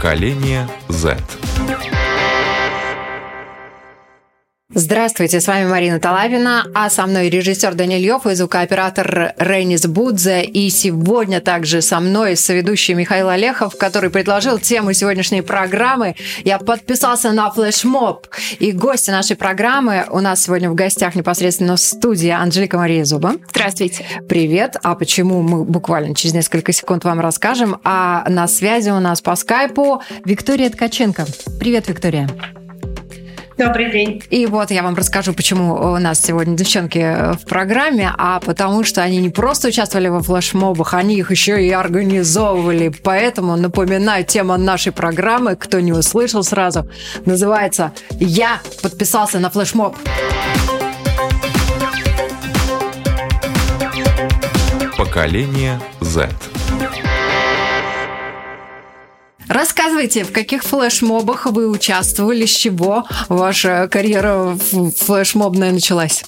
Поколение Z. Здравствуйте, с вами Марина Талавина, а со мной режиссер Даниэль Йов и звукооператор Рейнис Будзе. И сегодня также со мной соведущий Михаил Олехов, который предложил тему сегодняшней программы. Я подписался на флешмоб. И гости нашей программы у нас сегодня в гостях непосредственно в студии Анжелика Мария Зуба. Здравствуйте. Привет. А почему мы буквально через несколько секунд вам расскажем. А на связи у нас по скайпу Виктория Ткаченко. Привет, Виктория. Добрый день. И вот я вам расскажу, почему у нас сегодня девчонки в программе, а потому что они не просто участвовали во флешмобах, они их еще и организовывали. Поэтому напоминаю, тема нашей программы, кто не услышал сразу, называется «Я подписался на флешмоб». Поколение Z. Рассказывайте, в каких флешмобах вы участвовали, с чего ваша карьера флешмобная началась?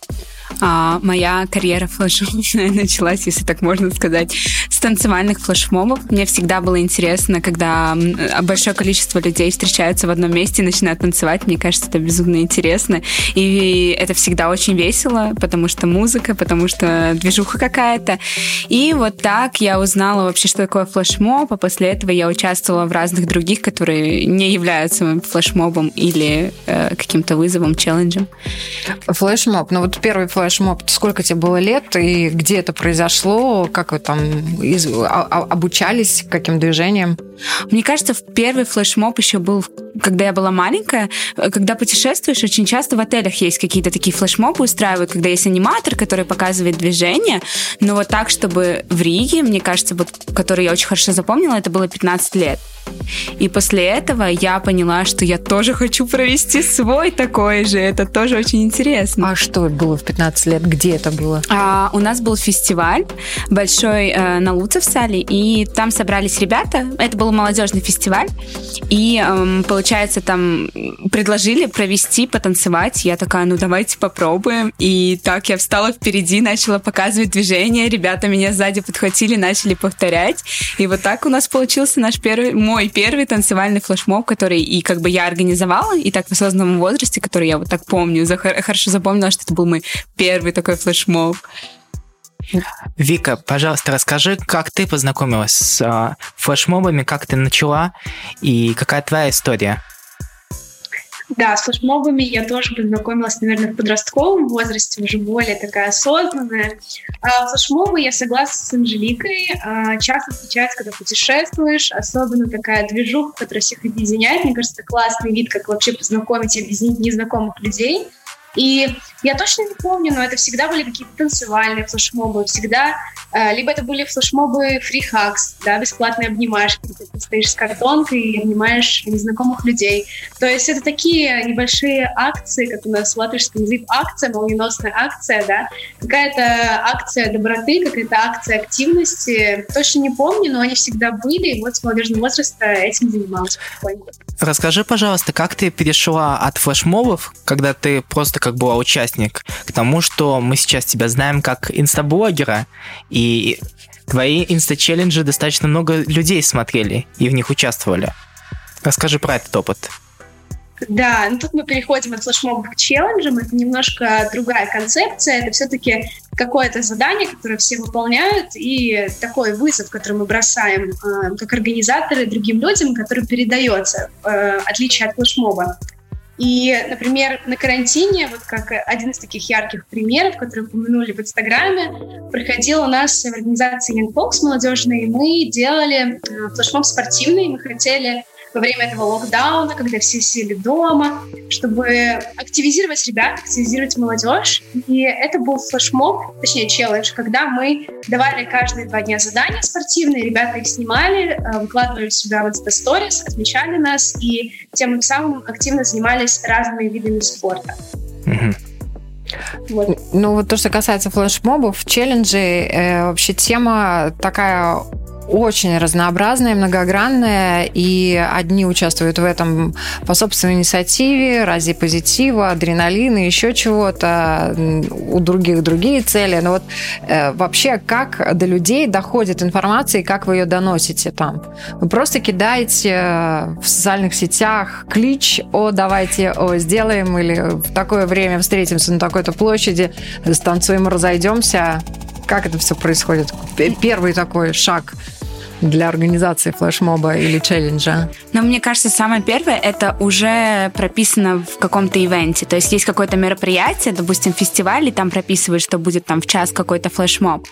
А, моя карьера флешмобная началась, если так можно сказать, с танцевальных флешмобов. Мне всегда было интересно, когда большое количество людей встречаются в одном месте и начинают танцевать. Мне кажется, это безумно интересно. И это всегда очень весело, потому что музыка, потому что движуха какая-то. И вот так я узнала вообще, что такое флешмоб, а после этого я участвовала в разных других, которые не являются флешмобом или э, каким-то вызовом, челленджем. Флешмоб. Ну вот первый флешмоб флешмоб, сколько тебе было лет и где это произошло, как вы там из, а, а, обучались, каким движением? Мне кажется, в первый флешмоб еще был, когда я была маленькая. Когда путешествуешь, очень часто в отелях есть какие-то такие флешмобы устраивают, когда есть аниматор, который показывает движение, но вот так, чтобы в Риге, мне кажется, вот, который я очень хорошо запомнила, это было 15 лет. И после этого я поняла, что я тоже хочу провести свой такой же. Это тоже очень интересно. А что было в 15 лет? Где это было? А, у нас был фестиваль большой э, на Луцевсале, и там собрались ребята. Это был молодежный фестиваль. И, э, получается, там предложили провести, потанцевать. Я такая, ну давайте попробуем. И так я встала впереди, начала показывать движение. Ребята меня сзади подхватили, начали повторять. И вот так у нас получился наш первый, мой первый танцевальный флешмоб, который и как бы я организовала, и так в осознанном возрасте, который я вот так помню, хорошо запомнила, что это был мой первый такой флешмоб. Вика, пожалуйста, расскажи, как ты познакомилась с э, флешмобами, как ты начала и какая твоя история? Да, с флешмобами я тоже познакомилась, наверное, в подростковом возрасте, уже более такая осознанная. А флешмобы, я согласна с Анжеликой, а, часто встречаются, когда путешествуешь, особенно такая движуха, которая всех объединяет. Мне кажется, это классный вид, как вообще познакомить и объединить незнакомых людей. И я точно не помню, но это всегда были какие-то танцевальные флешмобы, всегда, э, либо это были флешмобы фрихакс, да, бесплатные обнимашки, где ты стоишь с картонкой и обнимаешь незнакомых людей. То есть это такие небольшие акции, как у нас в латышском языке акция, молниеносная акция, да, какая-то акция доброты, какая-то акция активности. Точно не помню, но они всегда были, и вот с молодежного возраста этим занималась. Расскажи, пожалуйста, как ты перешла от флешмобов, когда ты просто как была участник, к тому, что мы сейчас тебя знаем как инстаблогера, и твои инста-челленджи достаточно много людей смотрели и в них участвовали. Расскажи про этот опыт. Да, ну тут мы переходим от флешмобов к челленджам. Это немножко другая концепция. Это все-таки какое-то задание, которое все выполняют, и такой вызов, который мы бросаем э, как организаторы другим людям, который передается, э, отличие от флешмоба. И, например, на карантине, вот как один из таких ярких примеров, которые упомянули в Инстаграме, проходил у нас в организации Young Folks молодежной, мы делали э, флешмоб спортивный, мы хотели во время этого локдауна, когда все сели дома, чтобы активизировать ребят, активизировать молодежь. И это был флешмоб, точнее челлендж, когда мы давали каждые два дня задания спортивные, ребята их снимали, э, выкладывали сюда в Stories, отмечали нас и тем самым активно занимались разными видами спорта. Вот. Ну, вот то, что касается флешмобов, челленджей, э, вообще тема такая очень разнообразная, многогранная, и одни участвуют в этом по собственной инициативе, ради позитива, адреналина, еще чего-то, у других другие цели. Но вот э, вообще, как до людей доходит информация и как вы ее доносите там? Вы просто кидаете э, в социальных сетях клич «О, давайте, о, сделаем» или «В такое время встретимся на такой-то площади, станцуем, разойдемся». Как это все происходит? Первый такой шаг для организации флешмоба или челленджа? Но мне кажется, самое первое это уже прописано в каком-то ивенте. То есть есть какое-то мероприятие, допустим, фестиваль, и там прописывают, что будет там в час какой-то флешмоб.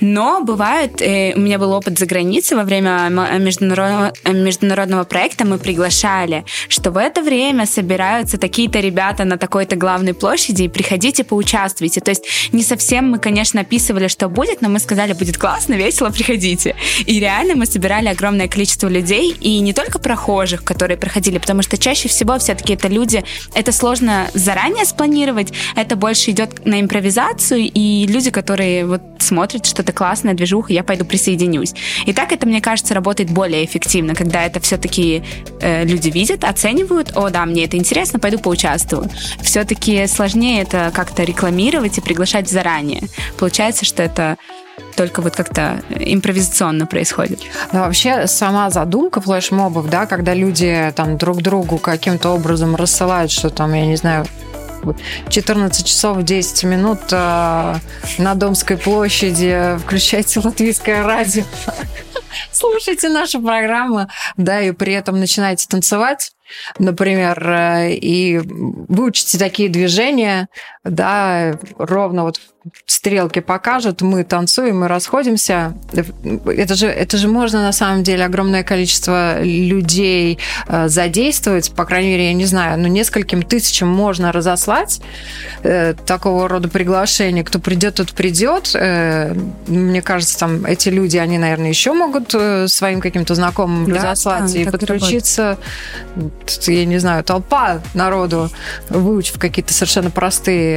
Но бывает, э, у меня был опыт за границей во время международного, международного проекта, мы приглашали, что в это время собираются такие-то ребята на такой-то главной площади, и приходите, поучаствуйте. То есть не совсем мы, конечно, описывали, что будет, но мы сказали, будет классно, весело, приходите. И реально мы собирали огромное количество людей, и не только прохожих, которые проходили, потому что чаще всего все-таки это люди, это сложно заранее спланировать, это больше идет на импровизацию, и люди, которые вот смотрят что-то классное, движуха, я пойду присоединюсь. И так это, мне кажется, работает более эффективно, когда это все-таки э, люди видят, оценивают, о, да, мне это интересно, пойду поучаствую. Все-таки сложнее это как-то рекламировать и приглашать заранее. Получается, что это только вот как-то импровизационно происходит. Ну, вообще, сама задумка флешмобов, да, когда люди там друг другу каким-то образом рассылают, что там, я не знаю, 14 часов 10 минут э, на Домской площади, включайте латвийское радио, слушайте нашу программу, да, и при этом начинаете танцевать, например, э, и выучите такие движения, да, ровно вот стрелки покажут, мы танцуем, мы расходимся. Это же, это же можно на самом деле огромное количество людей э, задействовать, по крайней мере, я не знаю, ну, нескольким тысячам можно разослать э, такого рода приглашения. Кто придет, тот придет. Э, мне кажется, там эти люди, они, наверное, еще могут э, своим каким-то знакомым да, разослать да, и подключиться. Я не знаю, толпа народу, выучив какие-то совершенно простые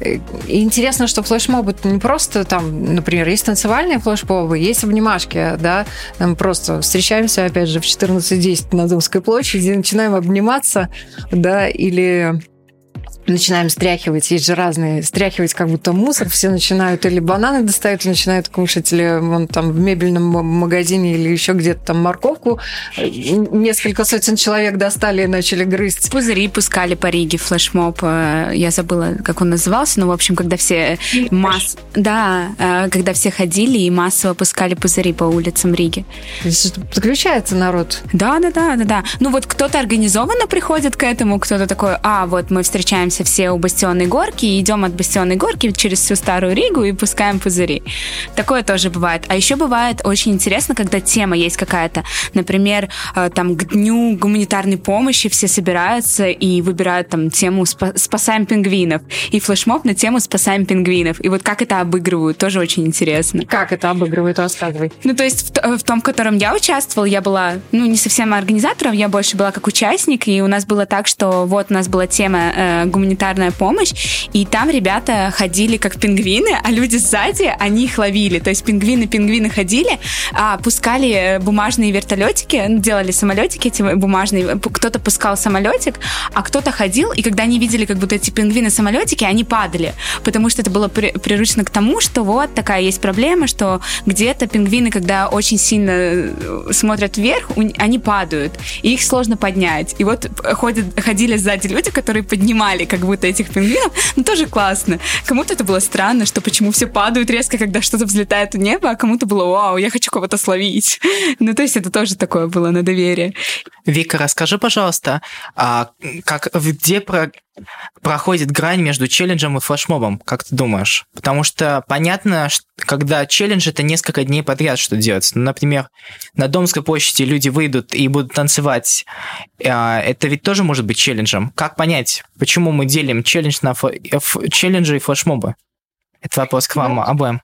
и интересно, что флешмобы не просто там, например, есть танцевальные флешмобы, есть обнимашки, да, мы просто встречаемся, опять же, в 14.10 на Думской площади, начинаем обниматься, да, или начинаем стряхивать, есть же разные, стряхивать как будто мусор, все начинают или бананы достают, или начинают кушать, или вон там в мебельном магазине или еще где-то там морковку несколько сотен человек достали и начали грызть. Пузыри пускали по Риге, флешмоб, э, я забыла, как он назывался, но, в общем, когда все масс... Да, э, когда все ходили и массово пускали пузыри по улицам Риги. Подключается народ. Да, да, да, да, да. Ну вот кто-то организованно приходит к этому, кто-то такой, а, вот мы встречаемся собираемся все у Бастионной горки и идем от Бастионной горки через всю Старую Ригу и пускаем пузыри. Такое тоже бывает. А еще бывает очень интересно, когда тема есть какая-то. Например, э, там к дню гуманитарной помощи все собираются и выбирают там тему «Спасаем пингвинов» и флешмоб на тему «Спасаем пингвинов». И вот как это обыгрывают, тоже очень интересно. Как это обыгрывают, рассказывай. Ну, то есть в, в том, в котором я участвовала, я была, ну, не совсем организатором, я больше была как участник, и у нас было так, что вот у нас была тема э, гуманитарной гуманитарная помощь, и там ребята ходили как пингвины, а люди сзади, они их ловили. То есть пингвины-пингвины ходили, а пускали бумажные вертолетики, ну, делали самолетики эти бумажные, кто-то пускал самолетик, а кто-то ходил, и когда они видели как будто эти пингвины-самолетики, они падали, потому что это было приручено к тому, что вот такая есть проблема, что где-то пингвины, когда очень сильно э, смотрят вверх, они падают, и их сложно поднять. И вот ходят, ходили сзади люди, которые поднимали как будто этих пингвинов, ну тоже классно. Кому-то это было странно, что почему все падают резко, когда что-то взлетает в небо, а кому-то было вау, я хочу кого-то словить. Ну то есть это тоже такое было на доверие. Вика, расскажи, пожалуйста, а как, где про, проходит грань между челленджем и флешмобом, как ты думаешь? Потому что понятно, что когда челлендж это несколько дней подряд что делать. Ну, например, на Домской площади люди выйдут и будут танцевать. А, это ведь тоже может быть челленджем. Как понять, почему мы делим челлендж на ф... челленджи и флешмобы? Это вопрос к вам ну, обоим.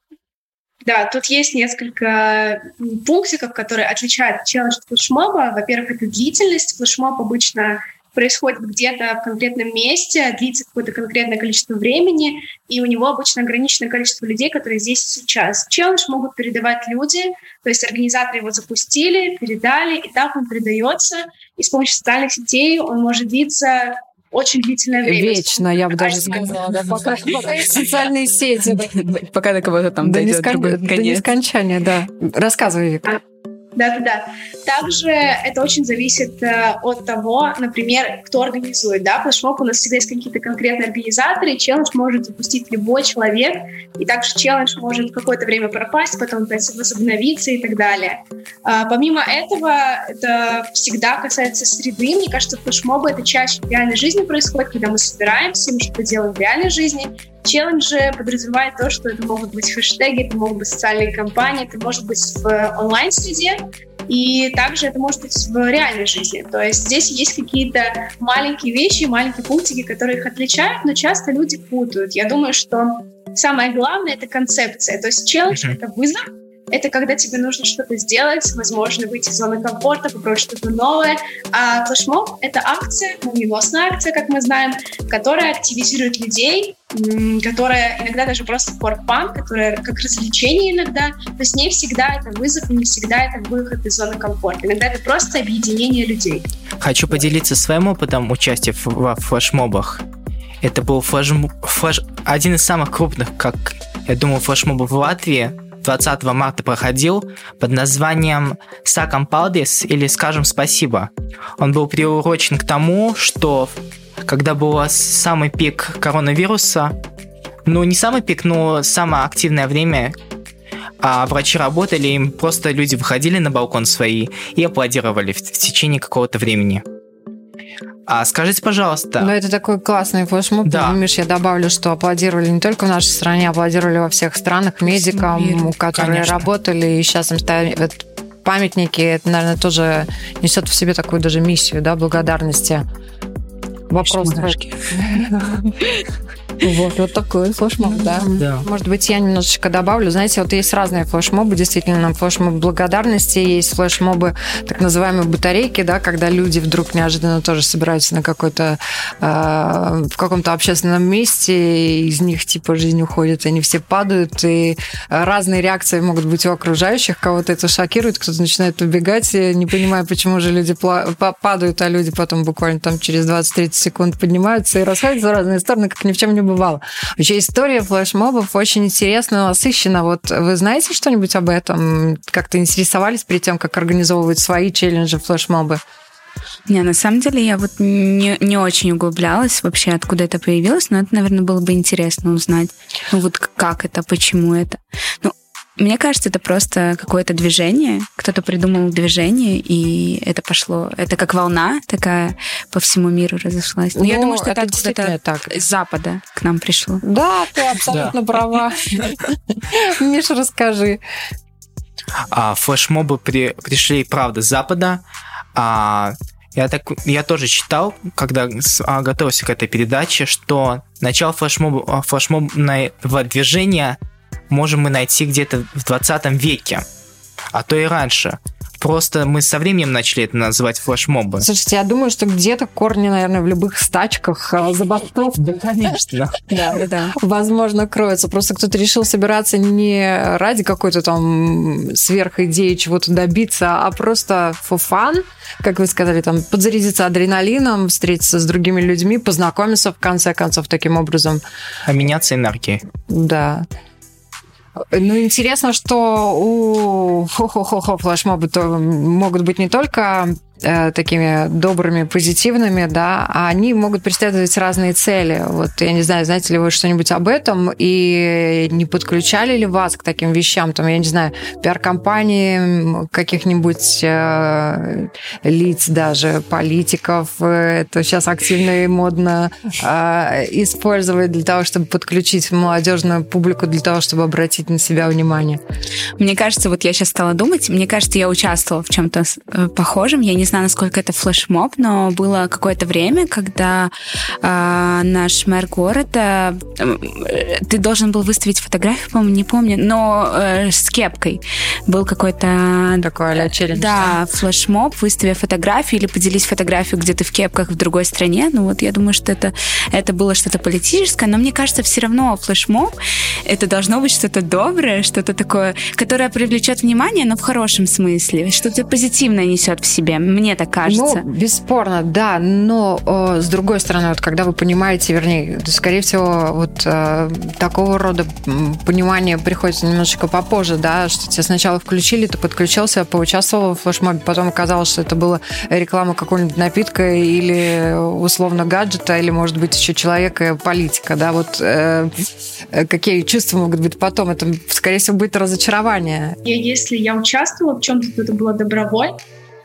Да, тут есть несколько пунктиков, которые отличают челлендж от флешмоба. Во-первых, это длительность. Флешмоб обычно происходит где-то в конкретном месте, длится какое-то конкретное количество времени, и у него обычно ограниченное количество людей, которые здесь и сейчас. Челлендж могут передавать люди, то есть организаторы его запустили, передали, и так он передается, и с помощью социальных сетей он может длиться очень длительное время. Вечно, я бы даже сказала. Да, пока, социальные сети. Пока до кого-то там до дойдет До нескончания, да. Рассказывай, Вик. Да-да-да. Также это очень зависит э, от того, например, кто организует. Да? Флешмоб у нас всегда есть какие-то конкретные организаторы, челлендж может запустить любой человек, и также челлендж может какое-то время пропасть, потом опять возобновиться и так далее. А, помимо этого, это всегда касается среды. Мне кажется, флешмобы — это чаще в реальной жизни происходит, когда мы собираемся, мы что-то делаем в реальной жизни, Челленджи подразумевает то, что это могут быть хэштеги, это могут быть социальные кампании, это может быть в онлайн-среде, и также это может быть в реальной жизни. То есть здесь есть какие-то маленькие вещи, маленькие пунктики, которые их отличают, но часто люди путают. Я думаю, что самое главное — это концепция. То есть челлендж — это вызов, это когда тебе нужно что-то сделать, возможно, выйти из зоны комфорта, попробовать что-то новое. А флешмоб — это акция, молниеносная акция, как мы знаем, которая активизирует людей, которая иногда даже просто for fun, которая как развлечение иногда. То есть не всегда это вызов, не всегда это выход из зоны комфорта. Иногда это просто объединение людей. Хочу поделиться своим опытом участия во флешмобах. Это был флешм- флеш- один из самых крупных, как я думаю, флешмобов в Латвии. 20 марта проходил под названием «Сакам Палдис» или «Скажем спасибо». Он был приурочен к тому, что когда был самый пик коронавируса, ну не самый пик, но самое активное время, а врачи работали, им просто люди выходили на балкон свои и аплодировали в, в течение какого-то времени. А скажите, пожалуйста, Но это такой классный флешмоб. Да. Миш, я добавлю, что аплодировали не только в нашей стране, аплодировали во всех странах медикам, которые Конечно. работали, и сейчас им ставят памятники. Это, наверное, тоже несет в себе такую даже миссию, да, благодарности. Вопрос. Вот, вот такой флешмоб, да. Да. Может быть, я немножечко добавлю. Знаете, вот есть разные флешмобы, действительно, флешмоб благодарности, есть флешмобы, так называемые батарейки, да, когда люди вдруг неожиданно тоже собираются на какой-то, э, в каком-то общественном месте, из них, типа, жизнь уходит, они все падают, и разные реакции могут быть у окружающих, кого-то это шокирует, кто-то начинает убегать, не понимая, почему же люди падают, а люди потом буквально там через 20-30 секунд поднимаются и расходятся в разные стороны, как ни в чем не бывало. Вообще история флешмобов очень интересна, насыщена. Вот вы знаете что-нибудь об этом? Как-то интересовались перед тем, как организовывать свои челленджи, флешмобы? Не, на самом деле я вот не, не очень углублялась вообще, откуда это появилось, но это, наверное, было бы интересно узнать. Ну вот как это, почему это. Ну, мне кажется, это просто какое-то движение. Кто-то придумал движение, и это пошло. Это как волна такая по всему миру разошлась. Но я Ну, думаю, что это, это действительно так. из Запада к нам пришло. Да, ты абсолютно права. Миша, расскажи. а, флешмобы при- пришли, правда, с Запада. А, я, так, я тоже читал, когда с- а, готовился к этой передаче, что начало флешмоб, флешмобного движения можем мы найти где-то в 20 веке, а то и раньше. Просто мы со временем начали это называть флешмобы. Слушайте, я думаю, что где-то корни, наверное, в любых стачках, а, забастовках, Да, конечно. Да, да, возможно, кроется. Просто кто-то решил собираться не ради какой-то там сверхидеи чего-то добиться, а просто for fun, как вы сказали, там, подзарядиться адреналином, встретиться с другими людьми, познакомиться, в конце концов, таким образом. А меняться энергией. Да. Ну, интересно, что у хо-хо-хо-хо флешмобы могут быть не только э, такими добрыми, позитивными, да, а они могут преследовать разные цели. Вот я не знаю, знаете ли вы что-нибудь об этом, и не подключали ли вас к таким вещам, там, я не знаю, пиар-компании каких-нибудь э, лиц даже, политиков, э, это сейчас активно и модно э, использовать для того, чтобы подключить молодежную публику, для того, чтобы обратить на себя внимание. Мне кажется, вот я сейчас стала думать, мне кажется, я участвовала в чем-то похожем. Я не знаю, насколько это флешмоб, но было какое-то время, когда э, наш мэр города, э, ты должен был выставить фотографию, по-моему, не помню, но э, с кепкой был какой-то... Такой а челлендж. Да, флешмоб, выставив фотографию или поделись фотографию, где ты в кепках в другой стране. Ну вот я думаю, что это, это было что-то политическое, но мне кажется, все равно флешмоб это должно быть что-то доброе, что-то такое, которое привлечет внимание, но в хорошем смысле, что-то позитивное несет в себе. Мне так кажется. Ну, бесспорно, да, но э, с другой стороны, вот когда вы понимаете, вернее, скорее всего, вот э, такого рода понимание приходит немножечко попозже, да, что тебя сначала включили, ты подключился, поучаствовал в флешмобе, потом оказалось, что это была реклама какого-нибудь напитка или условно гаджета, или, может быть, еще человека, политика, да, вот э, какие чувства могут быть потом? Это, скорее всего, будет разочарование. И если я участвовала в чем-то, это было добровольно,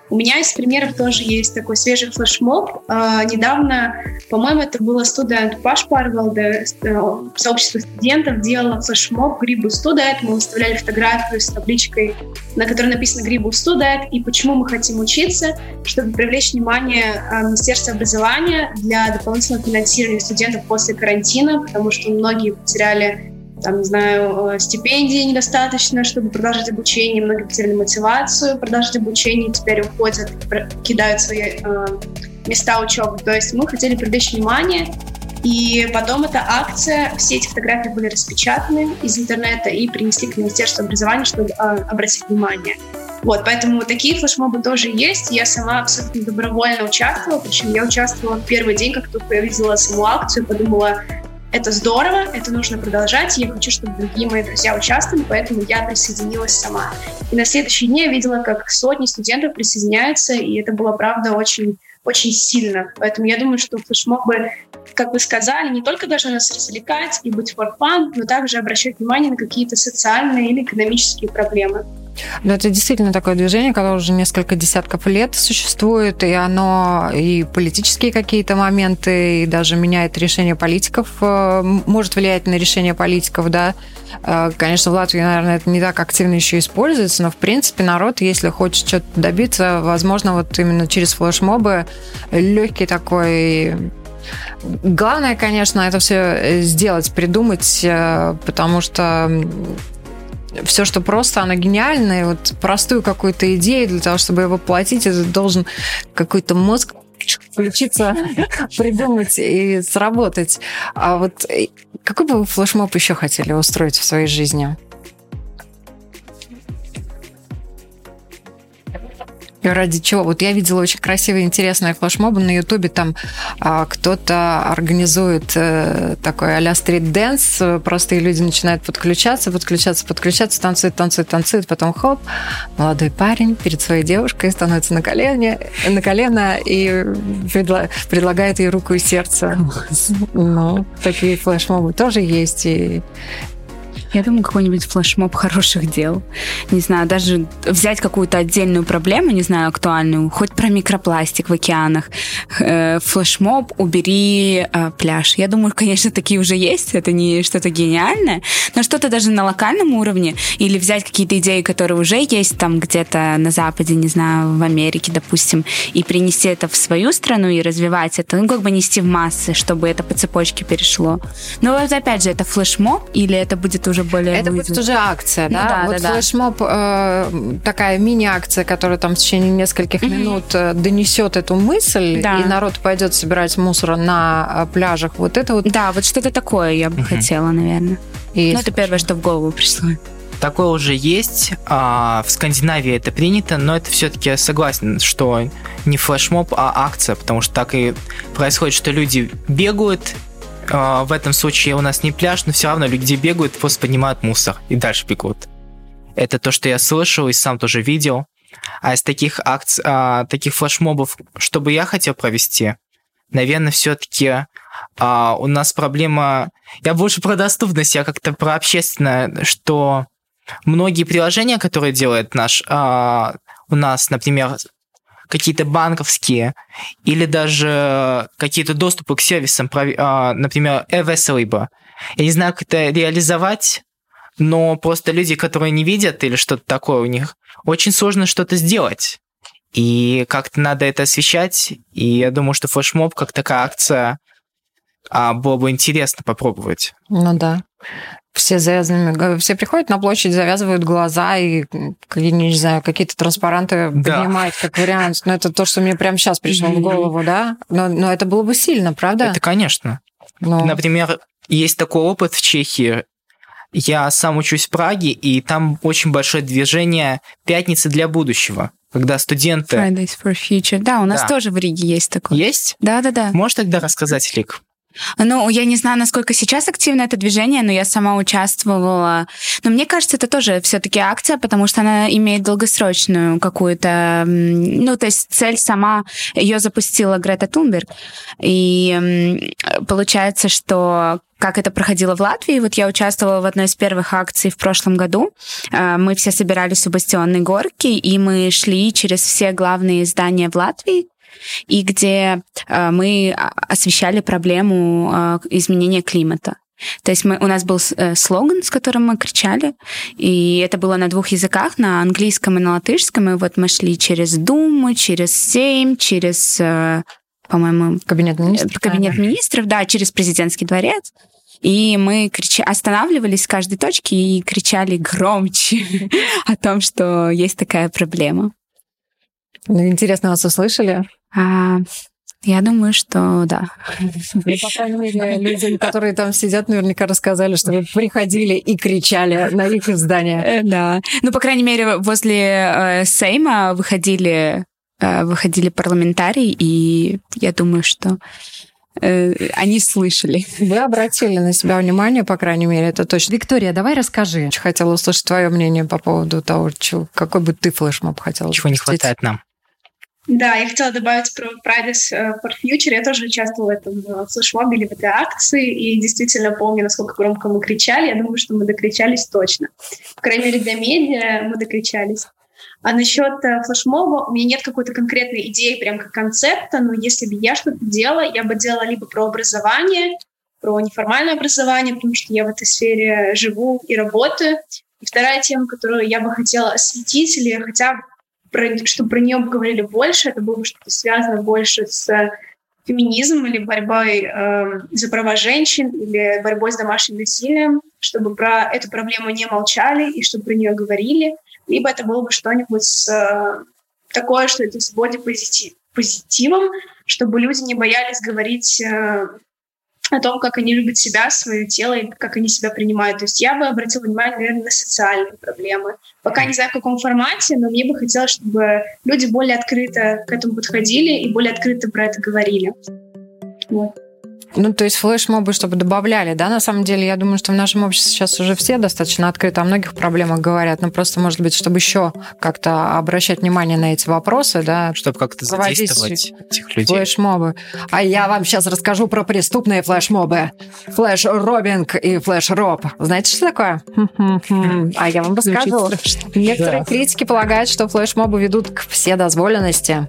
у меня из примеров тоже есть такой свежий флешмоб. Э, недавно, по-моему, это было студент Паш Парвалде, э, сообщество студентов делало флешмоб «Грибу студент». Мы выставляли фотографию с табличкой, на которой написано «Грибу студент» и почему мы хотим учиться, чтобы привлечь внимание э, Министерства образования для дополнительного финансирования студентов после карантина, потому что многие потеряли там, не знаю, э, стипендии недостаточно, чтобы продолжить обучение, многие потеряли мотивацию продолжить обучение, теперь уходят, кидают свои э, места учебы. То есть мы хотели привлечь внимание, и потом эта акция, все эти фотографии были распечатаны из интернета и принесли к Министерству образования, чтобы э, обратить внимание. Вот, поэтому такие флешмобы тоже есть. Я сама абсолютно добровольно участвовала, причем я участвовала в первый день, как только я видела саму акцию, подумала, это здорово, это нужно продолжать. Я хочу, чтобы другие мои друзья участвовали, поэтому я присоединилась сама. И на следующий день я видела, как сотни студентов присоединяются, и это было, правда, очень очень сильно. Поэтому я думаю, что флешмобы, как вы сказали, не только должны нас развлекать и быть for fun, но также обращать внимание на какие-то социальные или экономические проблемы. Но это действительно такое движение, которое уже несколько десятков лет существует, и оно и политические какие-то моменты, и даже меняет решение политиков, э, может влиять на решение политиков, да. Э, конечно, в Латвии, наверное, это не так активно еще используется, но, в принципе, народ, если хочет что-то добиться, возможно, вот именно через флешмобы легкий такой Главное, конечно, это все сделать, придумать, э, потому что все, что просто, оно гениальное. Вот простую какую-то идею для того, чтобы его воплотить, это должен какой-то мозг включиться, придумать и сработать. А вот э, какой бы вы флешмоб еще хотели устроить в своей жизни? Ради чего. Вот я видела очень красивые, интересные флешмобы на Ютубе. Там а, кто-то организует а, такой а-ля стрит-дэнс. Простые люди начинают подключаться, подключаться, подключаться, танцуют, танцуют, танцуют. Потом хоп, молодой парень перед своей девушкой становится на колено, на колено и предла- предлагает ей руку и сердце. Ну, такие флешмобы тоже есть. И я думаю, какой-нибудь флешмоб хороших дел. Не знаю, даже взять какую-то отдельную проблему, не знаю, актуальную, хоть про микропластик в океанах. Э, флешмоб «Убери э, пляж». Я думаю, конечно, такие уже есть, это не что-то гениальное, но что-то даже на локальном уровне, или взять какие-то идеи, которые уже есть там где-то на Западе, не знаю, в Америке, допустим, и принести это в свою страну и развивать это, ну, как бы нести в массы, чтобы это по цепочке перешло. Но опять же, это флешмоб или это будет уже более... Это будет уже акция, да? Ну, да вот да, флешмоб, э, такая мини-акция, которая там в течение нескольких mm-hmm. минут э, донесет эту мысль, да. и народ пойдет собирать мусор на э, пляжах. Вот это вот... Да, вот что-то такое я бы mm-hmm. хотела, наверное. И ну, это первое, что в голову пришло. Такое уже есть. А, в Скандинавии это принято, но это все-таки согласен, что не флешмоб, а акция, потому что так и происходит, что люди бегают, а, в этом случае у нас не пляж, но все равно люди бегают, просто поднимают мусор и дальше бегут. Это то, что я слышал и сам тоже видел. А из таких акций, а, таких флешмобов, что бы я хотел провести, наверное, все-таки а, у нас проблема... Я больше про доступность, я как-то про общественное, что многие приложения, которые делает наш... А, у нас, например, какие-то банковские или даже какие-то доступы к сервисам, а, например, EVS Я не знаю, как это реализовать, но просто люди, которые не видят или что-то такое у них, очень сложно что-то сделать. и как-то надо это освещать, и я думаю, что флешмоб как такая акция а, было бы интересно попробовать. Ну да. Все завязанными, все приходят на площадь, завязывают глаза и, не знаю, какие-то транспаранты да. поднимают как вариант. Но это то, что мне прямо сейчас пришло в голову, да? Но, но это было бы сильно, правда? Это, конечно. Но... Например, есть такой опыт в Чехии. Я сам учусь в Праге, и там очень большое движение «Пятницы для будущего» когда студенты... Fridays for Future. Да, у нас да. тоже в Риге есть такое. Есть? Да-да-да. Можешь тогда рассказать, Лик? Ну, я не знаю, насколько сейчас активно это движение, но я сама участвовала. Но мне кажется, это тоже все-таки акция, потому что она имеет долгосрочную какую-то... Ну, то есть цель сама, ее запустила Грета Тунберг. И получается, что как это проходило в Латвии. Вот я участвовала в одной из первых акций в прошлом году. Э, мы все собирались у Бастионной горки, и мы шли через все главные здания в Латвии и где э, мы освещали проблему э, изменения климата. То есть мы, у нас был э, слоган, с которым мы кричали, и это было на двух языках, на английском и на латышском, и вот мы шли через Думу, через Сейм, через, по-моему... Кабинет министров. Кабинет да. министров, да, через президентский дворец. И мы крича... останавливались в каждой точке и кричали громче о том, что есть такая проблема. Ну, интересно, вас услышали? А, я думаю, что да. Ну, по крайней мере, люди, которые там сидят, наверняка рассказали, что вы приходили и кричали на их здание. Э, да. Ну, по крайней мере, возле э, Сейма выходили, э, выходили парламентарии, и я думаю, что э, они слышали. Вы обратили на себя внимание, по крайней мере, это точно. Виктория, давай расскажи. Хотела услышать твое мнение по поводу того, какой бы ты флешмоб хотела. Чего не хватает нам? Да, я хотела добавить про Fridays э, for Future. Я тоже участвовала в этом э, флешмобе или в этой акции, и действительно помню, насколько громко мы кричали. Я думаю, что мы докричались точно. По крайней мере, для медиа мы докричались. А насчет э, флешмоба у меня нет какой-то конкретной идеи, прям как концепта, но если бы я что-то делала, я бы делала либо про образование, про неформальное образование, потому что я в этой сфере живу и работаю. И вторая тема, которую я бы хотела осветить или хотя бы про, чтобы про нее говорили больше, это было бы что-то связано больше с феминизмом или борьбой э, за права женщин или борьбой с домашним насилием, чтобы про эту проблему не молчали и чтобы про нее говорили, либо это было бы что-нибудь с, э, такое, что это позитив, позитивом, чтобы люди не боялись говорить э, о том, как они любят себя, свое тело и как они себя принимают. То есть я бы обратила внимание, наверное, на социальные проблемы. Пока не знаю, в каком формате, но мне бы хотелось, чтобы люди более открыто к этому подходили и более открыто про это говорили. Вот. Ну, то есть флешмобы, чтобы добавляли, да, на самом деле, я думаю, что в нашем обществе сейчас уже все достаточно открыто о многих проблемах говорят, но просто, может быть, чтобы еще как-то обращать внимание на эти вопросы, да. Чтобы как-то задействовать этих людей. Флешмобы. А я вам сейчас расскажу про преступные флешмобы. Flash robbing и flash rob. Знаете, что такое? А я вам расскажу. Некоторые критики полагают, что флешмобы ведут к вседозволенности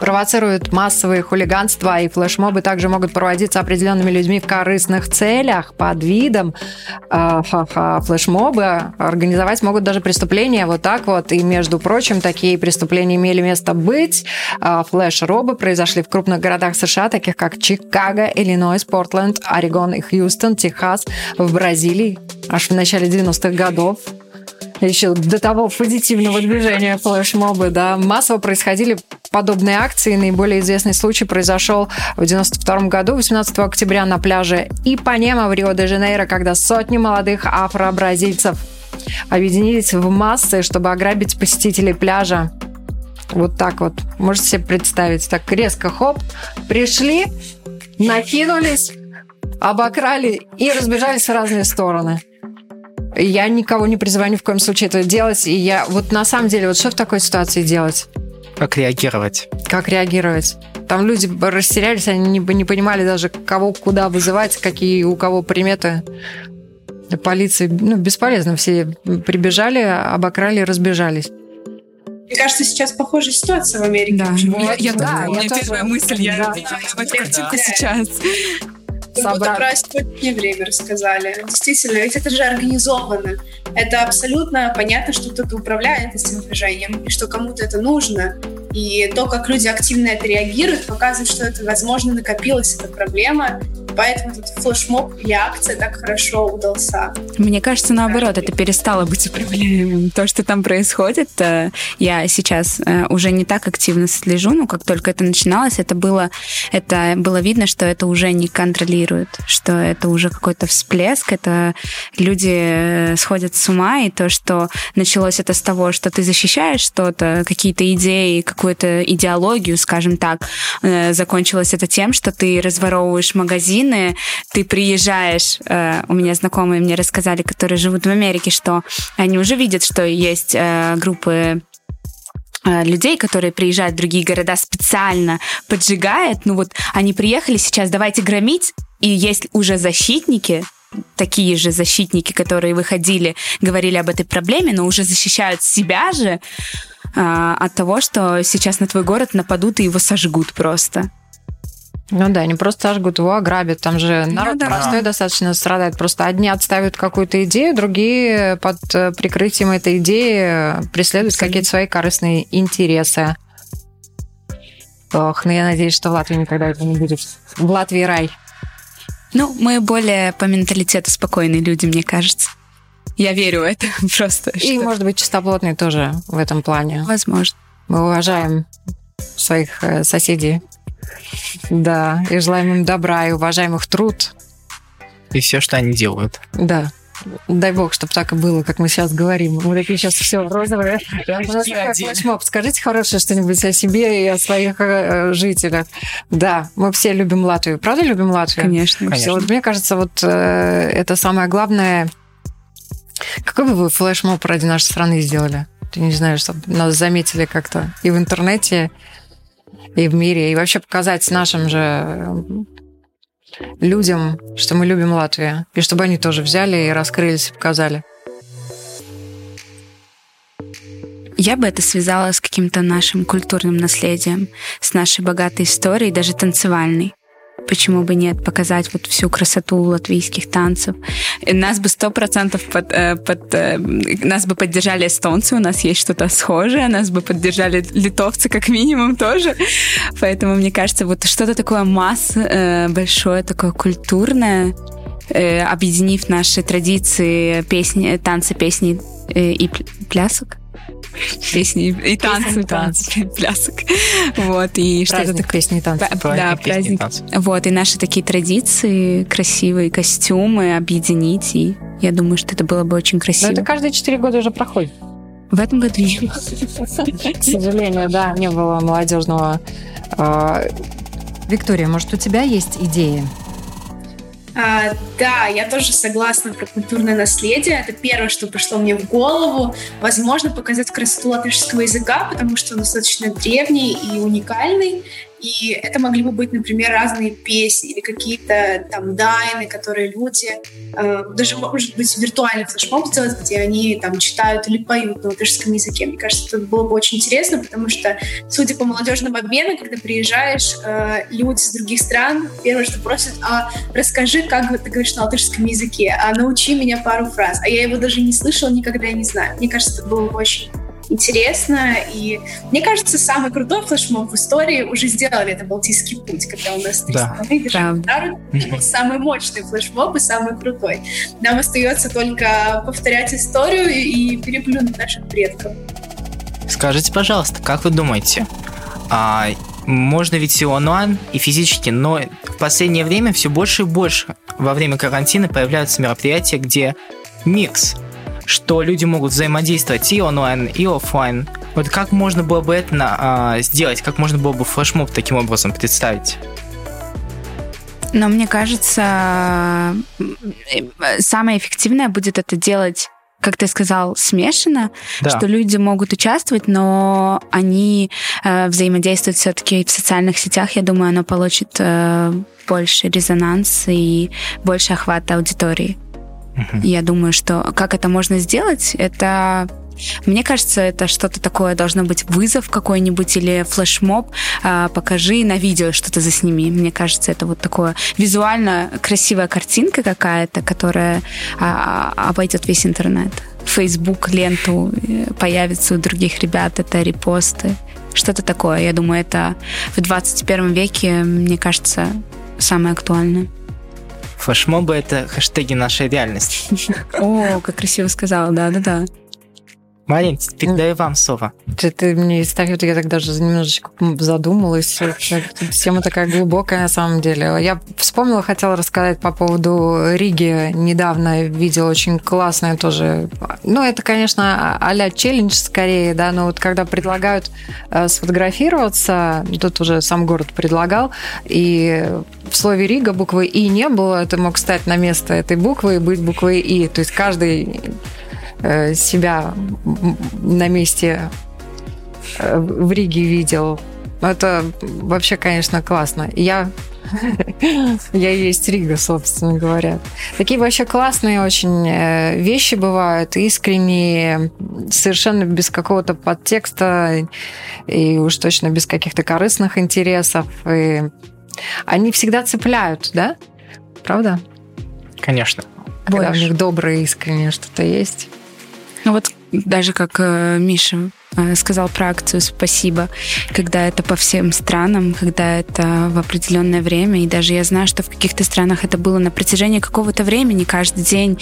провоцируют массовые хулиганства, и флешмобы также могут проводиться определенными людьми в корыстных целях под видом э, флешмобы. Организовать могут даже преступления вот так вот. И, между прочим, такие преступления имели место быть. Э, флеш-робы произошли в крупных городах США, таких как Чикаго, Иллинойс, Портленд, Орегон и Хьюстон, Техас, в Бразилии аж в начале 90-х годов еще до того позитивного движения флешмобы, да, массово происходили подобные акции. Наиболее известный случай произошел в 92 году, 18 октября на пляже Ипанема в Рио-де-Жанейро, когда сотни молодых афро-бразильцев объединились в массы, чтобы ограбить посетителей пляжа. Вот так вот. Можете себе представить. Так резко, хоп, пришли, накинулись, обокрали и разбежались в разные стороны. Я никого не призываю ни в коем случае это делать. И я вот на самом деле, вот что в такой ситуации делать? Как реагировать? Как реагировать? Там люди растерялись, они не, не понимали даже, кого куда вызывать, какие у кого приметы. Полиции, ну, бесполезно. Все прибежали, обокрали, разбежались. Мне кажется, сейчас похожая ситуация в Америке. Да, я, я, да, у меня тоже... первая мысль, я да. в эту картинку да. сейчас. Собрать. про сегодняшнее время рассказали. Действительно, ведь это же организовано. Это абсолютно понятно, что кто-то управляет этим движением, и что кому-то это нужно. И то, как люди активно это реагируют, показывает, что это, возможно, накопилась эта проблема, поэтому этот флешмоб или акция так хорошо удался. Мне кажется, наоборот, это перестало быть проблемой. То, что там происходит, э, я сейчас э, уже не так активно слежу, но как только это начиналось, это было, это было видно, что это уже не контролирует, что это уже какой-то всплеск, это люди э, сходят с ума, и то, что началось это с того, что ты защищаешь что-то, какие-то идеи, какую-то идеологию, скажем так, закончилось это тем, что ты разворовываешь магазин, магазины, ты приезжаешь, э, у меня знакомые мне рассказали, которые живут в Америке, что они уже видят, что есть э, группы э, людей, которые приезжают в другие города специально поджигают. Ну вот они приехали сейчас, давайте громить, и есть уже защитники, такие же защитники, которые выходили, говорили об этой проблеме, но уже защищают себя же а, от того, что сейчас на твой город нападут и его сожгут просто. Ну да, не просто сожгут его, ограбят. Там же ну народ ну, да. простой достаточно страдает. Просто одни отставят какую-то идею, другие под э, прикрытием этой идеи преследуют какие-то свои корыстные интересы. Ох, ну я надеюсь, что в Латвии никогда этого не будет. В Латвии рай. Ну, мы более по менталитету спокойные люди, мне кажется. Я верю в это просто. И, что... может быть, чистоплотные тоже в этом плане. Возможно. Мы уважаем своих э, соседей да, и желаем им добра, и уважаем их труд. И все, что они делают. Да. Дай бог, чтобы так и было, как мы сейчас говорим. Мы такие сейчас все розовые. Флешмоб, скажите хорошее что-нибудь о себе и о своих э, жителях. Да, мы все любим Латвию. Правда любим Латвию? Конечно. Конечно. Вот мне кажется, вот э, это самое главное. Какой бы вы флешмоб ради нашей страны сделали? Ты не знаю, чтобы нас заметили как-то и в интернете, и в мире, и вообще показать нашим же э, людям, что мы любим Латвию, и чтобы они тоже взяли и раскрылись и показали. Я бы это связала с каким-то нашим культурным наследием, с нашей богатой историей, даже танцевальной почему бы нет, показать вот всю красоту латвийских танцев. Нас бы сто процентов под, э, под, э, нас бы поддержали эстонцы, у нас есть что-то схожее, нас бы поддержали литовцы как минимум тоже. Поэтому мне кажется, вот что-то такое масс э, большое, такое культурное, объединив наши традиции, песни, танцы, песни и плясок, песни и танцы, танцы, плясок. Вот, и что это такое? Песни и танцы. Да, праздник. Вот, и наши такие традиции, красивые костюмы объединить, и я думаю, что это было бы очень красиво. Но это каждые четыре года уже проходит. В этом году не. К сожалению, да, не было молодежного. А, Виктория, может, у тебя есть идеи? А, да, я тоже согласна про культурное наследие. Это первое, что пришло мне в голову. Возможно, показать красоту латышского языка, потому что он достаточно древний и уникальный. И это могли бы быть, например, разные песни или какие-то там дайны, которые люди, э, даже, может быть, виртуальный флешмоб сделать, где они там читают или поют на латышском языке. Мне кажется, это было бы очень интересно, потому что, судя по молодежному обмену, когда приезжаешь, э, люди с других стран первое, что просят, а расскажи, как ты говоришь на латышском языке, а научи меня пару фраз. А я его даже не слышала, никогда и не знаю. Мне кажется, это было бы очень интересно. И мне кажется, самый крутой флешмоб в истории уже сделали. Это Балтийский путь, когда у нас три да. страны Самый мощный флешмоб и самый крутой. Нам остается только повторять историю и переплюнуть наших предков. Скажите, пожалуйста, как вы думаете, а, можно ведь и онлайн, и физически, но в последнее время все больше и больше во время карантина появляются мероприятия, где микс что люди могут взаимодействовать и онлайн, и офлайн. Вот как можно было бы это а, сделать? Как можно было бы флешмоб таким образом представить? Но мне кажется, самое эффективное будет это делать как ты сказал, смешано, да. что люди могут участвовать, но они э, взаимодействуют все-таки в социальных сетях. Я думаю, оно получит э, больше резонанс и больше охвата аудитории. Я думаю, что как это можно сделать, это Мне кажется, это что-то такое должно быть вызов какой-нибудь или флешмоб. А, покажи на видео что-то засними. Мне кажется, это вот такое визуально красивая картинка какая-то, которая а, а, обойдет весь интернет. Facebook ленту э, появится у других ребят, это репосты. Что-то такое. Я думаю, это в 21 веке, мне кажется, самое актуальное. Флешмобы — это хэштеги нашей реальности. О, как красиво сказала, да-да-да. Марин, передаю вам слово. Ты, мне ставишь, я так даже немножечко задумалась. Тема такая глубокая на самом деле. Я вспомнила, хотела рассказать по поводу Риги. Недавно видела очень классное тоже. Ну, это, конечно, а-ля челлендж скорее, да, но вот когда предлагают э, сфотографироваться, тут уже сам город предлагал, и в слове Рига буквы И не было, ты мог стать на место этой буквы и быть буквой И. То есть каждый себя на месте э, в Риге видел. Это вообще, конечно, классно. Я я есть Рига, собственно говоря. Такие вообще классные очень э, вещи бывают, искренние, совершенно без какого-то подтекста и уж точно без каких-то корыстных интересов. И они всегда цепляют, да? Правда? Конечно. Когда Больше. у них доброе, искреннее что-то есть. Ну вот даже как э, Миша э, сказал про акцию «Спасибо», когда это по всем странам, когда это в определенное время, и даже я знаю, что в каких-то странах это было на протяжении какого-то времени, каждый день,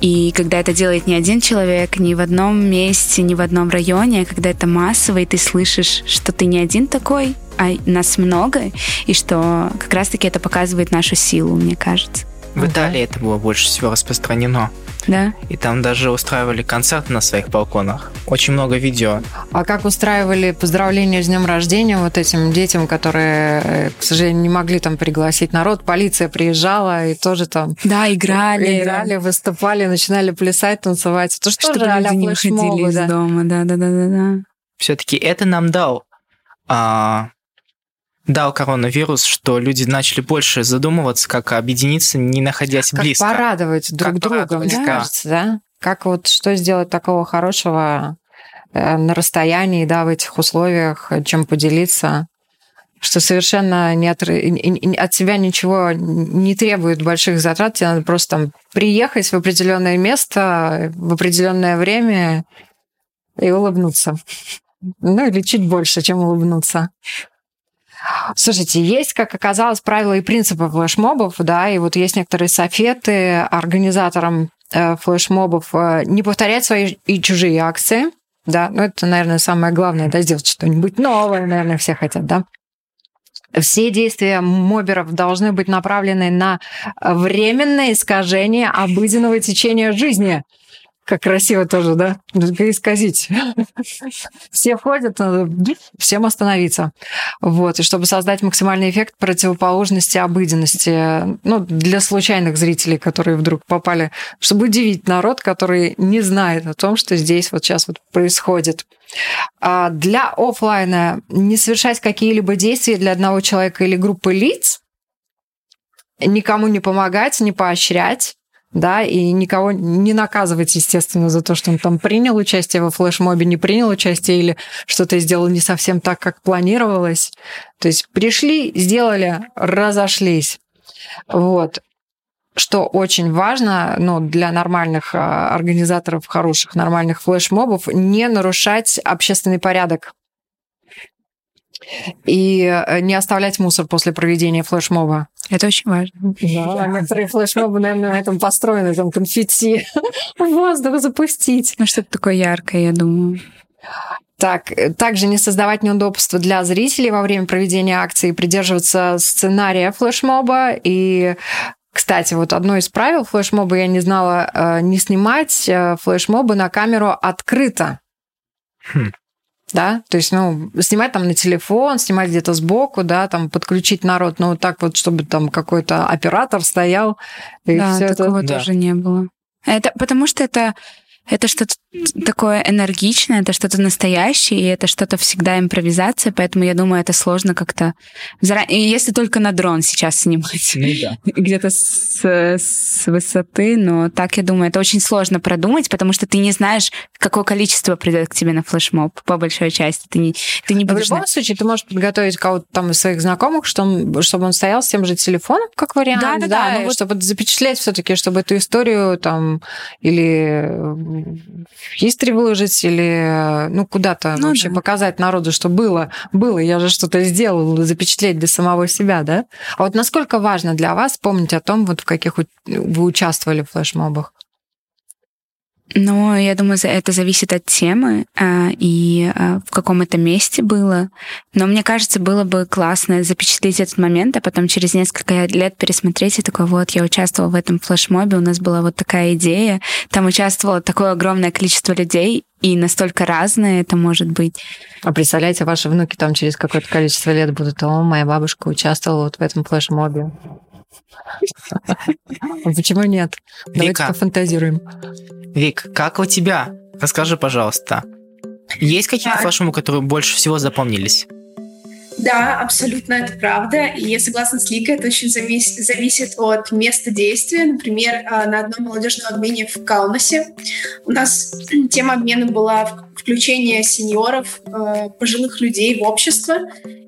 и когда это делает не один человек, не в одном месте, не в одном районе, когда это массово, и ты слышишь, что ты не один такой, а нас много, и что как раз-таки это показывает нашу силу, мне кажется. В Италии это было больше всего распространено. Да. И там даже устраивали концерты на своих балконах. Очень много видео. А как устраивали поздравления с днем рождения вот этим детям, которые, э, к сожалению, не могли там пригласить народ? Полиция приезжала и тоже там... Да, играли. Играли, выступали, начинали плясать, танцевать. Это что Чтобы люди не выходили из дома. Да, да, да, да, да. Все-таки это нам дал а, дал коронавирус, что люди начали больше задумываться, как объединиться, не находясь как близко. порадовать друг как друга, порадовать, мне да. кажется, да? Как вот что сделать такого хорошего э, на расстоянии, да, в этих условиях, чем поделиться, что совершенно не от, от себя ничего не требует больших затрат, тебе надо просто там приехать в определенное место в определенное время и улыбнуться. Ну, или чуть больше, чем улыбнуться. Слушайте, есть, как оказалось, правила и принципы флешмобов, да, и вот есть некоторые советы организаторам э, флешмобов э, не повторять свои и чужие акции, да, ну это, наверное, самое главное, да, сделать что-нибудь новое, наверное, все хотят, да. Все действия моберов должны быть направлены на временное искажение обыденного течения жизни – как красиво тоже, да? Исказить. Все ходят, надо всем остановиться. Вот. И чтобы создать максимальный эффект противоположности обыденности, ну, для случайных зрителей, которые вдруг попали, чтобы удивить народ, который не знает о том, что здесь вот сейчас вот происходит. А для офлайна не совершать какие-либо действия для одного человека или группы лиц, никому не помогать, не поощрять, да, и никого не наказывать, естественно, за то, что он там принял участие во флешмобе, не принял участие или что-то сделал не совсем так, как планировалось. То есть пришли, сделали, разошлись. Вот. Что очень важно ну, для нормальных а, организаторов, хороших, нормальных флешмобов, не нарушать общественный порядок и э, не оставлять мусор после проведения флешмоба. Это очень важно. Да, некоторые флешмобы, наверное, на этом построены, там конфетти в воздух запустить. Ну, что-то такое яркое, я думаю. Так, э, также не создавать неудобства для зрителей во время проведения акции, придерживаться сценария флешмоба и кстати, вот одно из правил флешмоба я не знала, э, не снимать флешмобы на камеру открыто. Хм да, то есть, ну, снимать там на телефон, снимать где-то сбоку, да, там подключить народ, ну, так вот, чтобы там какой-то оператор стоял. И да, все такого это... тоже да. не было. Это потому что это это что-то такое энергичное, это что-то настоящее, и это что-то всегда импровизация, поэтому я думаю, это сложно как-то... Если только на дрон сейчас снимать. Ну, да. Где-то с, с высоты, но так, я думаю, это очень сложно продумать, потому что ты не знаешь, какое количество придет к тебе на флешмоб, по большой части. Ты не, ты не будешь... В любом случае, ты можешь подготовить кого-то там из своих знакомых, чтобы, чтобы он стоял с тем же телефоном, как вариант, да, да, да, да ну, вот... чтобы запечатлеть все таки чтобы эту историю там или хистори выложить, или ну куда-то ну, вообще да. показать народу, что было, было, я же что-то сделал, запечатлеть для самого себя, да? А вот насколько важно для вас помнить о том, вот в каких вы участвовали в флешмобах? Но я думаю, это зависит от темы а, и а, в каком это месте было. Но мне кажется, было бы классно запечатлеть этот момент, а потом через несколько лет пересмотреть и такой, вот, я участвовала в этом флешмобе, у нас была вот такая идея, там участвовало такое огромное количество людей, и настолько разные это может быть. А представляете, ваши внуки там через какое-то количество лет будут, о, моя бабушка участвовала вот в этом флешмобе. Почему нет? Давайте пофантазируем. Вик, как у тебя? Расскажи, пожалуйста. Есть какие-то флешмобы, которые больше всего запомнились? Да, абсолютно это правда. И я согласна с Ликой, это очень завис- зависит от места действия. Например, а, на одном молодежном обмене в Каунасе у нас тема обмена была включение сеньоров, а, пожилых людей в общество.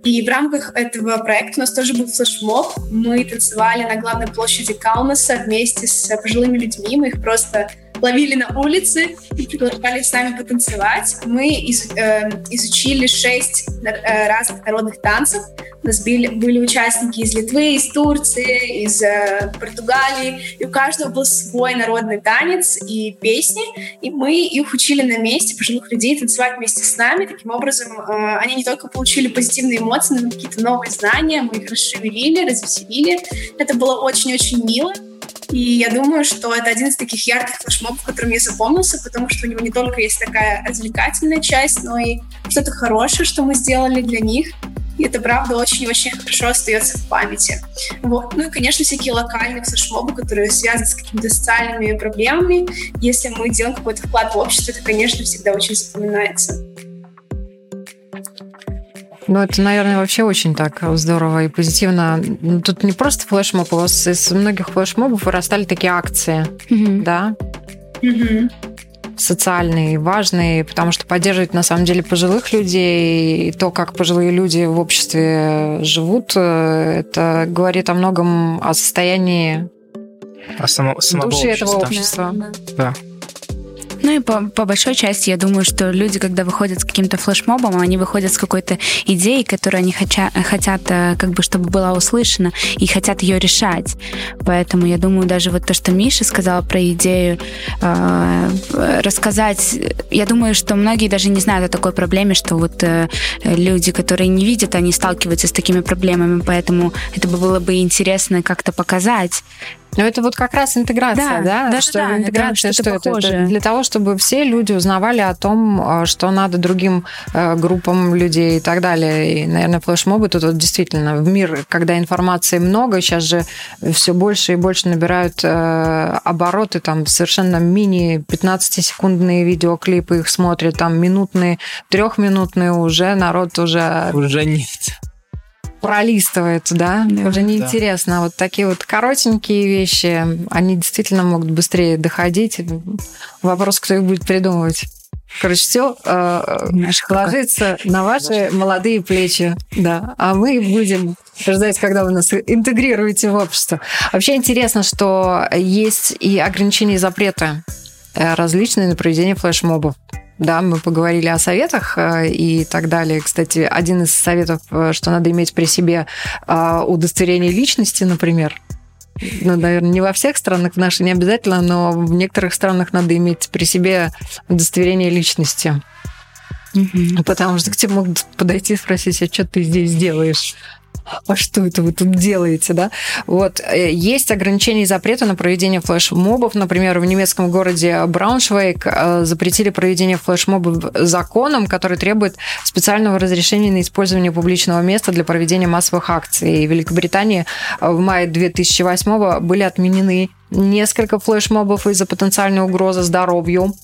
И в рамках этого проекта у нас тоже был флешмоб. Мы танцевали на главной площади Каунаса вместе с пожилыми людьми. Мы их просто ловили на улице и приглашали с нами потанцевать. Мы из, э, изучили шесть э, разных народных танцев. У нас были, были участники из Литвы, из Турции, из э, Португалии. И у каждого был свой народный танец и песни. И мы их учили на месте, пожилых людей, танцевать вместе с нами. Таким образом, э, они не только получили позитивные эмоции, но и какие-то новые знания. Мы их расшевелили, развеселили. Это было очень-очень мило. И я думаю, что это один из таких ярких флешмобов, который мне запомнился, потому что у него не только есть такая развлекательная часть, но и что-то хорошее, что мы сделали для них. И это, правда, очень-очень хорошо остается в памяти. Вот. Ну и, конечно, всякие локальные флешмобы, которые связаны с какими-то социальными проблемами. Если мы делаем какой-то вклад в общество, это, конечно, всегда очень запоминается. Ну, это, наверное, вообще очень так здорово и позитивно. Ну, тут не просто флешмоб, у вас из многих флешмобов вырастали такие акции, mm-hmm. да? Mm-hmm социальные, важные, потому что поддерживать на самом деле пожилых людей и то, как пожилые люди в обществе живут, э, это говорит о многом о состоянии о само, души этого общества. Да. да. Ну и по, по большой части я думаю, что люди, когда выходят с каким-то флешмобом, они выходят с какой-то идеей, которую они хотя, хотят, э, как бы, чтобы была услышана, и хотят ее решать. Поэтому я думаю, даже вот то, что Миша сказала про идею э, рассказать, я думаю, что многие даже не знают о такой проблеме, что вот э, люди, которые не видят, они сталкиваются с такими проблемами, поэтому это было бы интересно как-то показать, но это вот как раз интеграция, да? Да, да что да, интеграция, это что это? это? Для того, чтобы все люди узнавали о том, а, что надо другим э, группам людей и так далее. И, наверное, флешмобы тут вот действительно в мир, когда информации много, сейчас же все больше и больше набирают э, обороты, там совершенно мини 15-секундные видеоклипы их смотрят, там минутные, трехминутные уже народ уже... Уже нет пролистывает, да, да уже неинтересно. Да. Вот такие вот коротенькие вещи, они действительно могут быстрее доходить. Вопрос, кто их будет придумывать. Короче, все э, ложится на ваши молодые плечи, да. А мы будем ждать, когда вы нас интегрируете в общество. Вообще интересно, что есть и ограничения и запреты э, различные на проведение флешмобов. Да, мы поговорили о советах э, и так далее. Кстати, один из советов, э, что надо иметь при себе э, удостоверение личности, например. Ну, наверное, не во всех странах, в нашей не обязательно, но в некоторых странах надо иметь при себе удостоверение личности. Угу. Потому что к тебе могут подойти и спросить, а что ты здесь делаешь? А что это вы тут делаете, да? Вот. Э, есть ограничения и запреты на проведение флешмобов. Например, в немецком городе Брауншвейк э, запретили проведение флешмобов законом, который требует специального разрешения на использование публичного места для проведения массовых акций. И в Великобритании э, в мае 2008 были отменены несколько флешмобов из-за потенциальной угрозы здоровью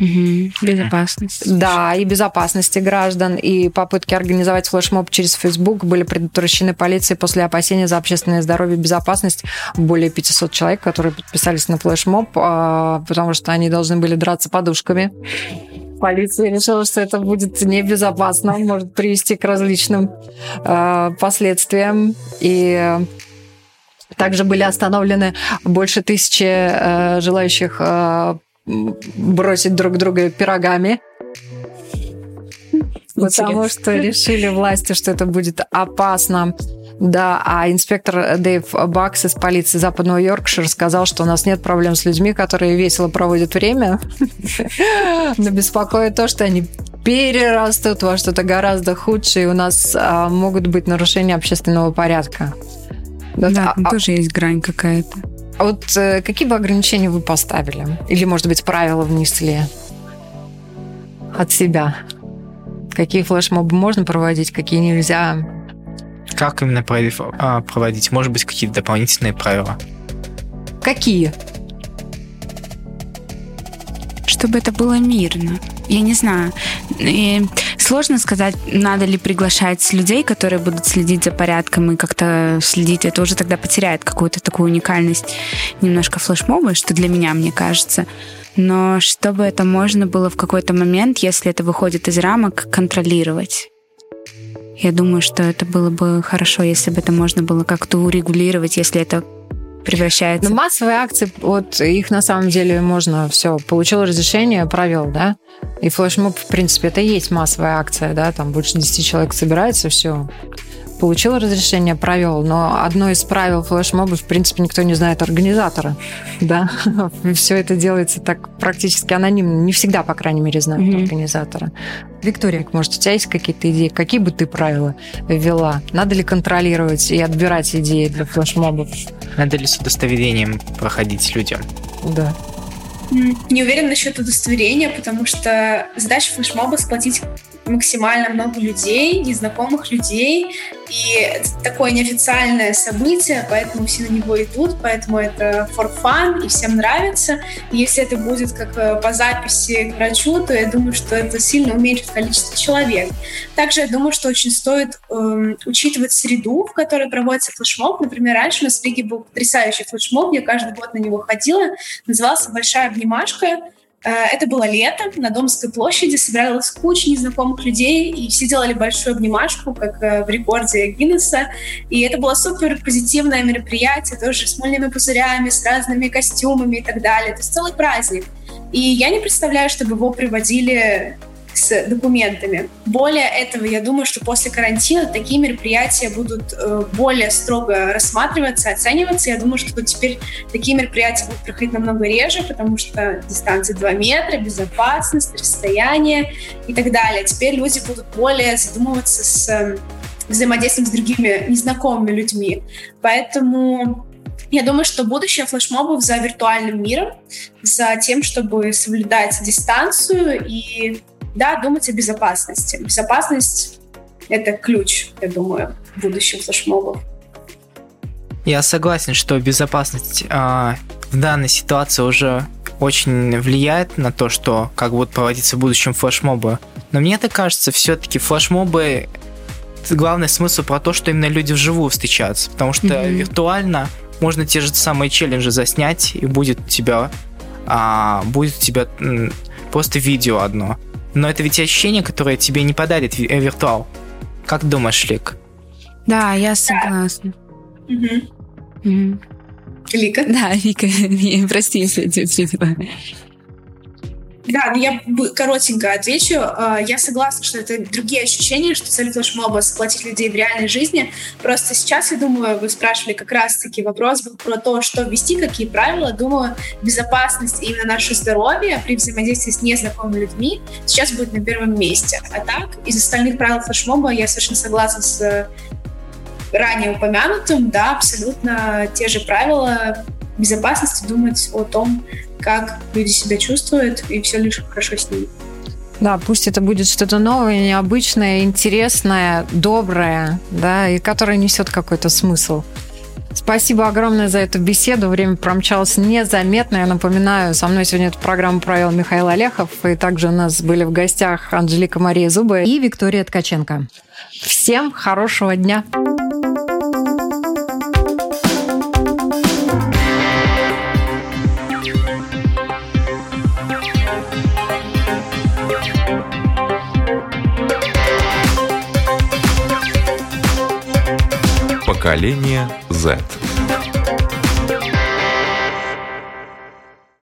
Угу. Безопасность. Да, и безопасности граждан, и попытки организовать флешмоб через Facebook были предотвращены полицией после опасения за общественное здоровье и безопасность. Более 500 человек, которые подписались на флешмоб, а, потому что они должны были драться подушками. Полиция решила, что это будет небезопасно, может привести к различным э, последствиям. И также были остановлены больше тысячи э, желающих э, бросить друг друга пирогами. Потому что решили власти, что это будет опасно. Да, а инспектор Дэйв Бакс из полиции Западного Йоркшира сказал, что у нас нет проблем с людьми, которые весело проводят время. Но беспокоит то, что они перерастут во что-то гораздо худшее, и у нас а, могут быть нарушения общественного порядка. Да, а, тоже есть грань какая-то. А вот э, какие бы ограничения вы поставили? Или, может быть, правила внесли от себя? Какие флешмобы можно проводить, какие нельзя? Как именно а, проводить? Может быть, какие-то дополнительные правила? Какие? Чтобы это было мирно. Я не знаю. И сложно сказать, надо ли приглашать людей, которые будут следить за порядком и как-то следить. Это уже тогда потеряет какую-то такую уникальность немножко флешмоба, что для меня, мне кажется. Но чтобы это можно было в какой-то момент, если это выходит из рамок, контролировать. Я думаю, что это было бы хорошо, если бы это можно было как-то урегулировать, если это превращается. Но массовые акции, вот их на самом деле можно все, получил разрешение, провел, да? И флешмоб, в принципе, это и есть массовая акция, да, там больше 10 человек собирается, все, получил разрешение, провел, но одно из правил флешмоба, в принципе, никто не знает организатора, да, все это делается так практически анонимно, не всегда, по крайней мере, знают mm-hmm. организатора. Виктория, может, у тебя есть какие-то идеи, какие бы ты правила ввела? Надо ли контролировать и отбирать идеи для флешмобов? Надо ли с удостоверением проходить людям? Да. Не уверен насчет удостоверения, потому что задача флешмоба сплотить максимально много людей, незнакомых людей, и такое неофициальное событие, поэтому все на него идут, поэтому это for fun, и всем нравится. И если это будет как э, по записи к врачу, то я думаю, что это сильно уменьшит количество человек. Также я думаю, что очень стоит эм, учитывать среду, в которой проводится флешмоб. Например, раньше у нас в Риге был потрясающий флешмоб, я каждый год на него ходила, назывался «Большая обнимашка», это было лето, на Домской площади собиралась куча незнакомых людей, и все делали большую обнимашку, как э, в рекорде Гиннесса. И это было супер позитивное мероприятие, тоже с мыльными пузырями, с разными костюмами и так далее. То есть целый праздник. И я не представляю, чтобы его приводили с документами. Более этого, я думаю, что после карантина такие мероприятия будут э, более строго рассматриваться, оцениваться. Я думаю, что теперь такие мероприятия будут проходить намного реже, потому что дистанция 2 метра, безопасность, расстояние и так далее. Теперь люди будут более задумываться с э, взаимодействием с другими незнакомыми людьми. Поэтому я думаю, что будущее флешмобов за виртуальным миром, за тем, чтобы соблюдать дистанцию и да, думать о безопасности. Безопасность — это ключ, я думаю, в будущем флешмобов. Я согласен, что безопасность э, в данной ситуации уже очень влияет на то, что как будут проводиться в будущем флешмобы. Но мне так кажется, все-таки флешмобы главный смысл про то, что именно люди вживую встречаются, потому что mm-hmm. виртуально можно те же самые челленджи заснять и будет у тебя а, будет у тебя м, просто видео одно. Но это ведь ощущение, которое тебе не подарит э, виртуал. Как думаешь, Лик? Да, я согласна. Угу. Угу. Лика? Да, Вика, прости, если я тебя да, ну я коротенько отвечу. А, я согласна, что это другие ощущения, что цель флешмоба — сплотить людей в реальной жизни. Просто сейчас, я думаю, вы спрашивали как раз-таки вопрос был про то, что ввести, какие правила. Думаю, безопасность именно наше здоровье при взаимодействии с незнакомыми людьми сейчас будет на первом месте. А так, из остальных правил флешмоба я совершенно согласна с ранее упомянутым, да, абсолютно те же правила безопасности, думать о том, как люди себя чувствуют, и все лишь хорошо с ними. Да, пусть это будет что-то новое, необычное, интересное, доброе, да, и которое несет какой-то смысл. Спасибо огромное за эту беседу. Время промчалось незаметно. Я напоминаю, со мной сегодня эту программу провел Михаил Олехов, и также у нас были в гостях Анжелика Мария Зубы и Виктория Ткаченко. Всем хорошего дня! Поколение Z.